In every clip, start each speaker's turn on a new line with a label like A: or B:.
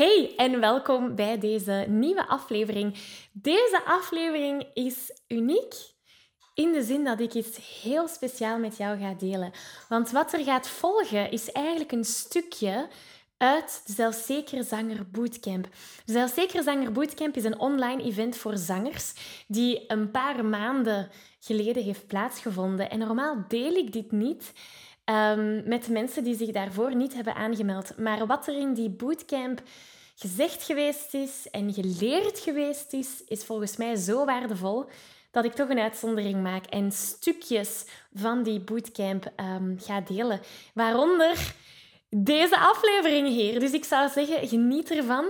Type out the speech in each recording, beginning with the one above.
A: Hey en welkom bij deze nieuwe aflevering. Deze aflevering is uniek in de zin dat ik iets heel speciaal met jou ga delen. Want wat er gaat volgen is eigenlijk een stukje uit de Zelfzekere Zanger Bootcamp. De Zelfzekere Zanger Bootcamp is een online event voor zangers die een paar maanden geleden heeft plaatsgevonden. En normaal deel ik dit niet um, met mensen die zich daarvoor niet hebben aangemeld. Maar wat er in die bootcamp gezegd geweest is en geleerd geweest is, is volgens mij zo waardevol dat ik toch een uitzondering maak en stukjes van die bootcamp um, ga delen. Waaronder deze aflevering hier. Dus ik zou zeggen, geniet ervan.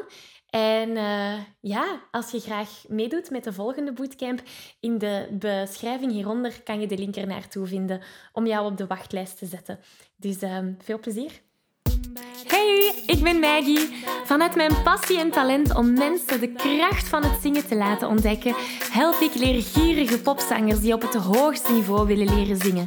A: En uh, ja, als je graag meedoet met de volgende bootcamp, in de beschrijving hieronder kan je de link er naartoe vinden om jou op de wachtlijst te zetten. Dus uh, veel plezier. Hey, ik ben Maggie. Vanuit mijn passie en talent om mensen de kracht van het zingen te laten ontdekken, help ik leergierige popzangers die op het hoogste niveau willen leren zingen.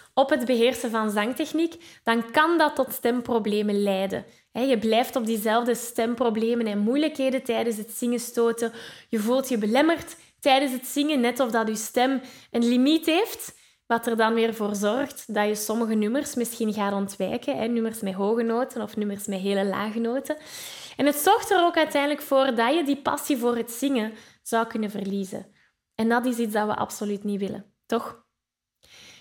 A: op het beheersen van zangtechniek, dan kan dat tot stemproblemen leiden. Je blijft op diezelfde stemproblemen en moeilijkheden tijdens het zingen stoten. Je voelt je belemmerd tijdens het zingen, net of dat je stem een limiet heeft. Wat er dan weer voor zorgt dat je sommige nummers misschien gaat ontwijken. Hè? Nummers met hoge noten of nummers met hele lage noten. En het zorgt er ook uiteindelijk voor dat je die passie voor het zingen zou kunnen verliezen. En dat is iets dat we absoluut niet willen, toch?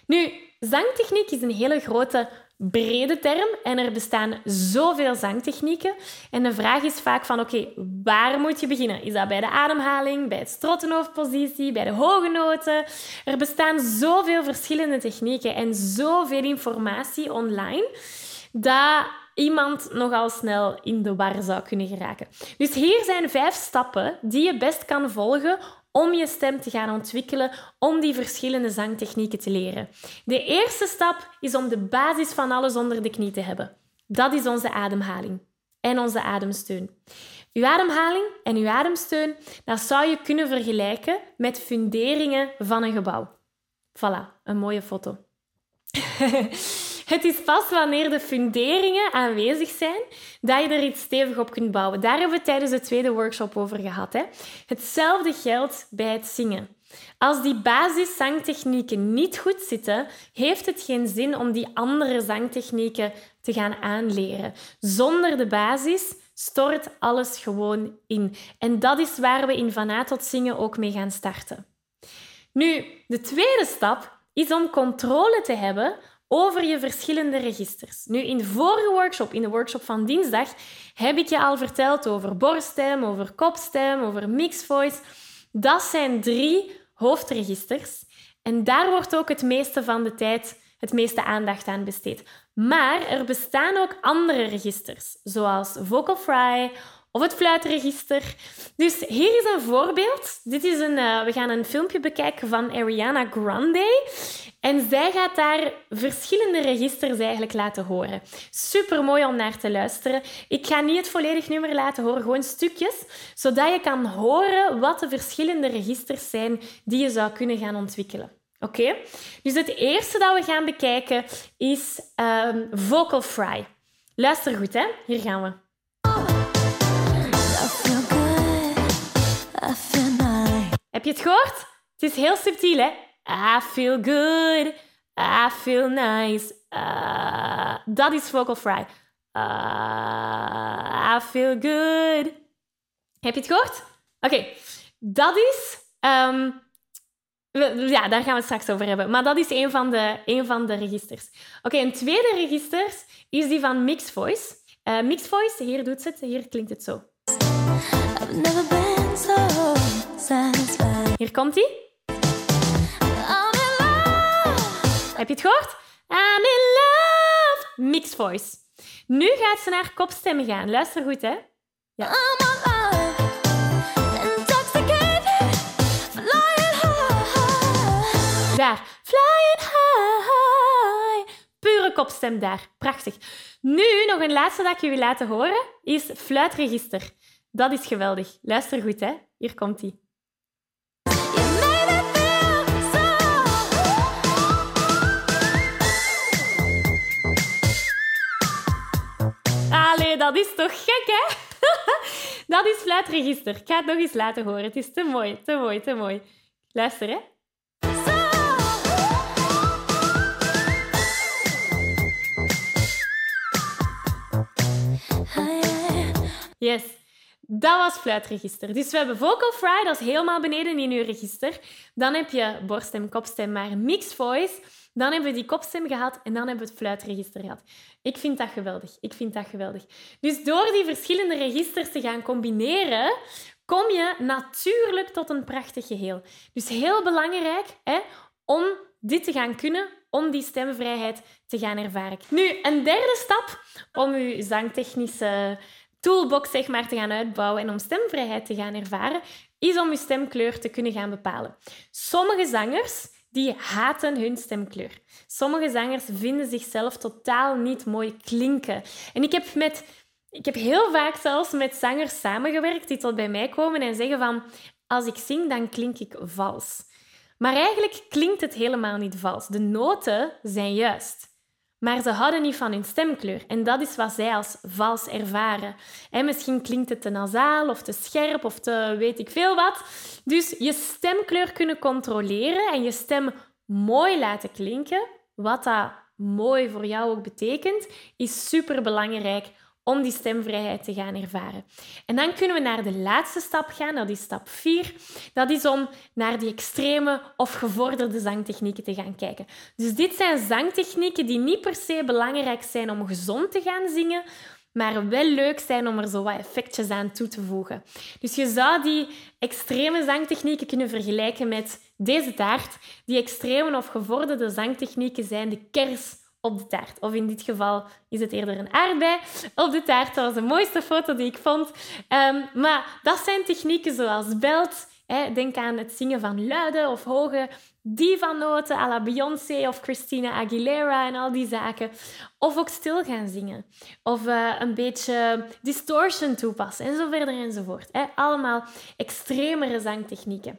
A: Nu, zangtechniek is een hele grote brede term en er bestaan zoveel zangtechnieken. En de vraag is vaak van, oké, waar moet je beginnen? Is dat bij de ademhaling, bij het strottenhoofdpositie, bij de hoge noten? Er bestaan zoveel verschillende technieken en zoveel informatie online dat iemand nogal snel in de war zou kunnen geraken. Dus hier zijn vijf stappen die je best kan volgen om je stem te gaan ontwikkelen, om die verschillende zangtechnieken te leren. De eerste stap is om de basis van alles onder de knie te hebben. Dat is onze ademhaling en onze ademsteun. Uw ademhaling en uw ademsteun, dat zou je kunnen vergelijken met funderingen van een gebouw. Voilà, een mooie foto. Het is pas wanneer de funderingen aanwezig zijn dat je er iets stevig op kunt bouwen. Daar hebben we tijdens de tweede workshop over gehad. Hè? Hetzelfde geldt bij het zingen. Als die basiszangtechnieken niet goed zitten, heeft het geen zin om die andere zangtechnieken te gaan aanleren. Zonder de basis stort alles gewoon in. En dat is waar we in Van A tot Zingen ook mee gaan starten. Nu, de tweede stap is om controle te hebben over je verschillende registers. Nu, in de vorige workshop, in de workshop van dinsdag, heb ik je al verteld over borststem, over kopstem, over mixed voice. Dat zijn drie hoofdregisters. En daar wordt ook het meeste van de tijd het meeste aandacht aan besteed. Maar er bestaan ook andere registers, zoals vocal fry of het fluitregister. Dus hier is een voorbeeld. Dit is een, uh, we gaan een filmpje bekijken van Ariana Grande. En zij gaat daar verschillende registers eigenlijk laten horen. Super mooi om naar te luisteren. Ik ga niet het volledig nummer laten horen, gewoon stukjes, zodat je kan horen wat de verschillende registers zijn die je zou kunnen gaan ontwikkelen. Oké? Dus het eerste dat we gaan bekijken is um, vocal fry. Luister goed, hè? Hier gaan we. Heb je het gehoord? Het is heel subtiel, hè? I feel good, I feel nice. Uh, is vocal fry. Uh, I feel good. Heb je het gehoord? Oké, dat is... ehm, ja, daar gaan we het straks over hebben. Maar dat is een van de, een van de registers. Oké, een tweede register is die van Mixed Voice. Eh Mixed Voice, hier doet het, hier klinkt het zo.
B: I've never.
A: Hier komt
B: love.
A: Heb je het gehoord? I'm in love. Mixed Voice. Nu gaat ze naar kopstemmen gaan. Luister goed, hè.
B: High.
A: Daar. Flying high. Pure kopstem daar. Prachtig. Nu nog een laatste dat ik je wil laten horen, is fluitregister. Dat is geweldig. Luister goed, hè. Hier komt
B: so.
A: Allee, dat is toch gek, hè? dat is fluitregister. Ik ga het nog eens laten horen. Het is te mooi, te mooi, te mooi. Luister, hè. Yes. Dat was fluitregister. Dus we hebben vocal fry, dat is helemaal beneden in uw register. Dan heb je borststem, kopstem, maar mixed voice. Dan hebben we die kopstem gehad en dan hebben we het fluitregister gehad. Ik vind dat geweldig. Ik vind dat geweldig. Dus door die verschillende registers te gaan combineren, kom je natuurlijk tot een prachtig geheel. Dus heel belangrijk hè, om dit te gaan kunnen, om die stemvrijheid te gaan ervaren. Nu, een derde stap om uw zangtechnische toolbox zeg maar, te gaan uitbouwen en om stemvrijheid te gaan ervaren, is om je stemkleur te kunnen gaan bepalen. Sommige zangers die haten hun stemkleur. Sommige zangers vinden zichzelf totaal niet mooi klinken. En ik heb, met, ik heb heel vaak zelfs met zangers samengewerkt die tot bij mij komen en zeggen van als ik zing, dan klink ik vals. Maar eigenlijk klinkt het helemaal niet vals. De noten zijn juist. Maar ze houden niet van hun stemkleur. En dat is wat zij als vals ervaren. En misschien klinkt het te nasaal of te scherp of te weet ik veel wat. Dus je stemkleur kunnen controleren en je stem mooi laten klinken, wat dat mooi voor jou ook betekent, is super belangrijk om die stemvrijheid te gaan ervaren. En dan kunnen we naar de laatste stap gaan, dat is stap 4. Dat is om naar die extreme of gevorderde zangtechnieken te gaan kijken. Dus dit zijn zangtechnieken die niet per se belangrijk zijn om gezond te gaan zingen, maar wel leuk zijn om er zo wat effectjes aan toe te voegen. Dus je zou die extreme zangtechnieken kunnen vergelijken met deze taart. Die extreme of gevorderde zangtechnieken zijn de kers op de taart. Of in dit geval is het eerder een aardbei op de taart. Dat was de mooiste foto die ik vond. Ehm, maar dat zijn technieken zoals belt. Hè. Denk aan het zingen van luide of hoge diva-noten à la Beyoncé of Christina Aguilera en al die zaken. Of ook stil gaan zingen. Of eh, een beetje distortion toepassen en zo verder enzovoort. Hè. Allemaal extremere zangtechnieken.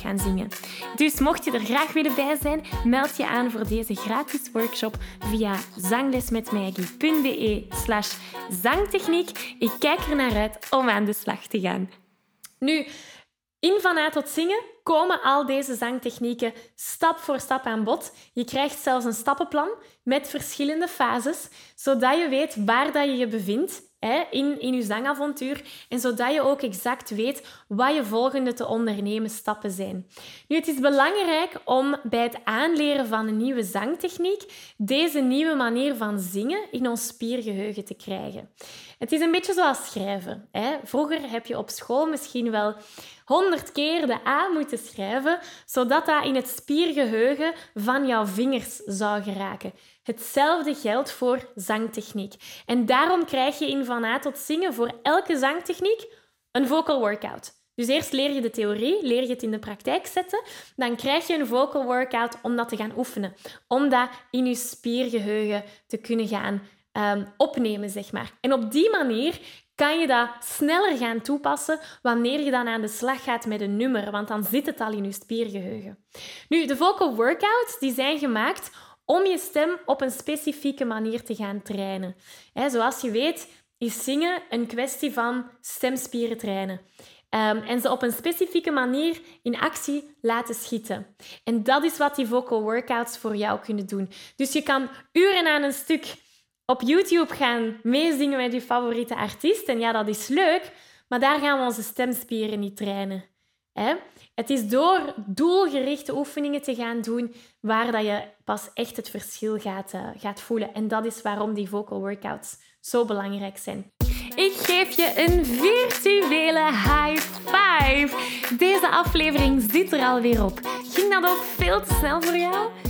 A: gaan zingen. Dus mocht je er graag willen bij zijn, meld je aan voor deze gratis workshop via zanglesmetmaggie.be slash zangtechniek. Ik kijk er naar uit om aan de slag te gaan. Nu, in van A tot zingen komen al deze zangtechnieken stap voor stap aan bod. Je krijgt zelfs een stappenplan met verschillende fases, zodat je weet waar dat je je bevindt hè, in, in je zangavontuur en zodat je ook exact weet wat je volgende te ondernemen stappen zijn. Nu, het is belangrijk om bij het aanleren van een nieuwe zangtechniek deze nieuwe manier van zingen in ons spiergeheugen te krijgen. Het is een beetje zoals schrijven. Hè? Vroeger heb je op school misschien wel honderd keer de A moeten schrijven, zodat dat in het spiergeheugen van jouw vingers zou geraken. Hetzelfde geldt voor zangtechniek. En daarom krijg je in Van A tot zingen voor elke zangtechniek een vocal workout. Dus eerst leer je de theorie, leer je het in de praktijk zetten, dan krijg je een vocal workout om dat te gaan oefenen, om dat in je spiergeheugen te kunnen gaan um, opnemen, zeg maar. En op die manier kan je dat sneller gaan toepassen wanneer je dan aan de slag gaat met een nummer, want dan zit het al in je spiergeheugen. Nu, de vocal workouts die zijn gemaakt om je stem op een specifieke manier te gaan trainen. zoals je weet is zingen een kwestie van stemspieren trainen. Um, en ze op een specifieke manier in actie laten schieten. En dat is wat die vocal workouts voor jou kunnen doen. Dus je kan uren aan een stuk op YouTube gaan meezingen met je favoriete artiest. En ja, dat is leuk, maar daar gaan we onze stemspieren niet trainen. Het is door doelgerichte oefeningen te gaan doen waar dat je pas echt het verschil gaat, uh, gaat voelen. En dat is waarom die vocal workouts zo belangrijk zijn. Ik geef je een virtuele high five. Deze aflevering zit er alweer op. Ging dat ook veel te snel voor jou?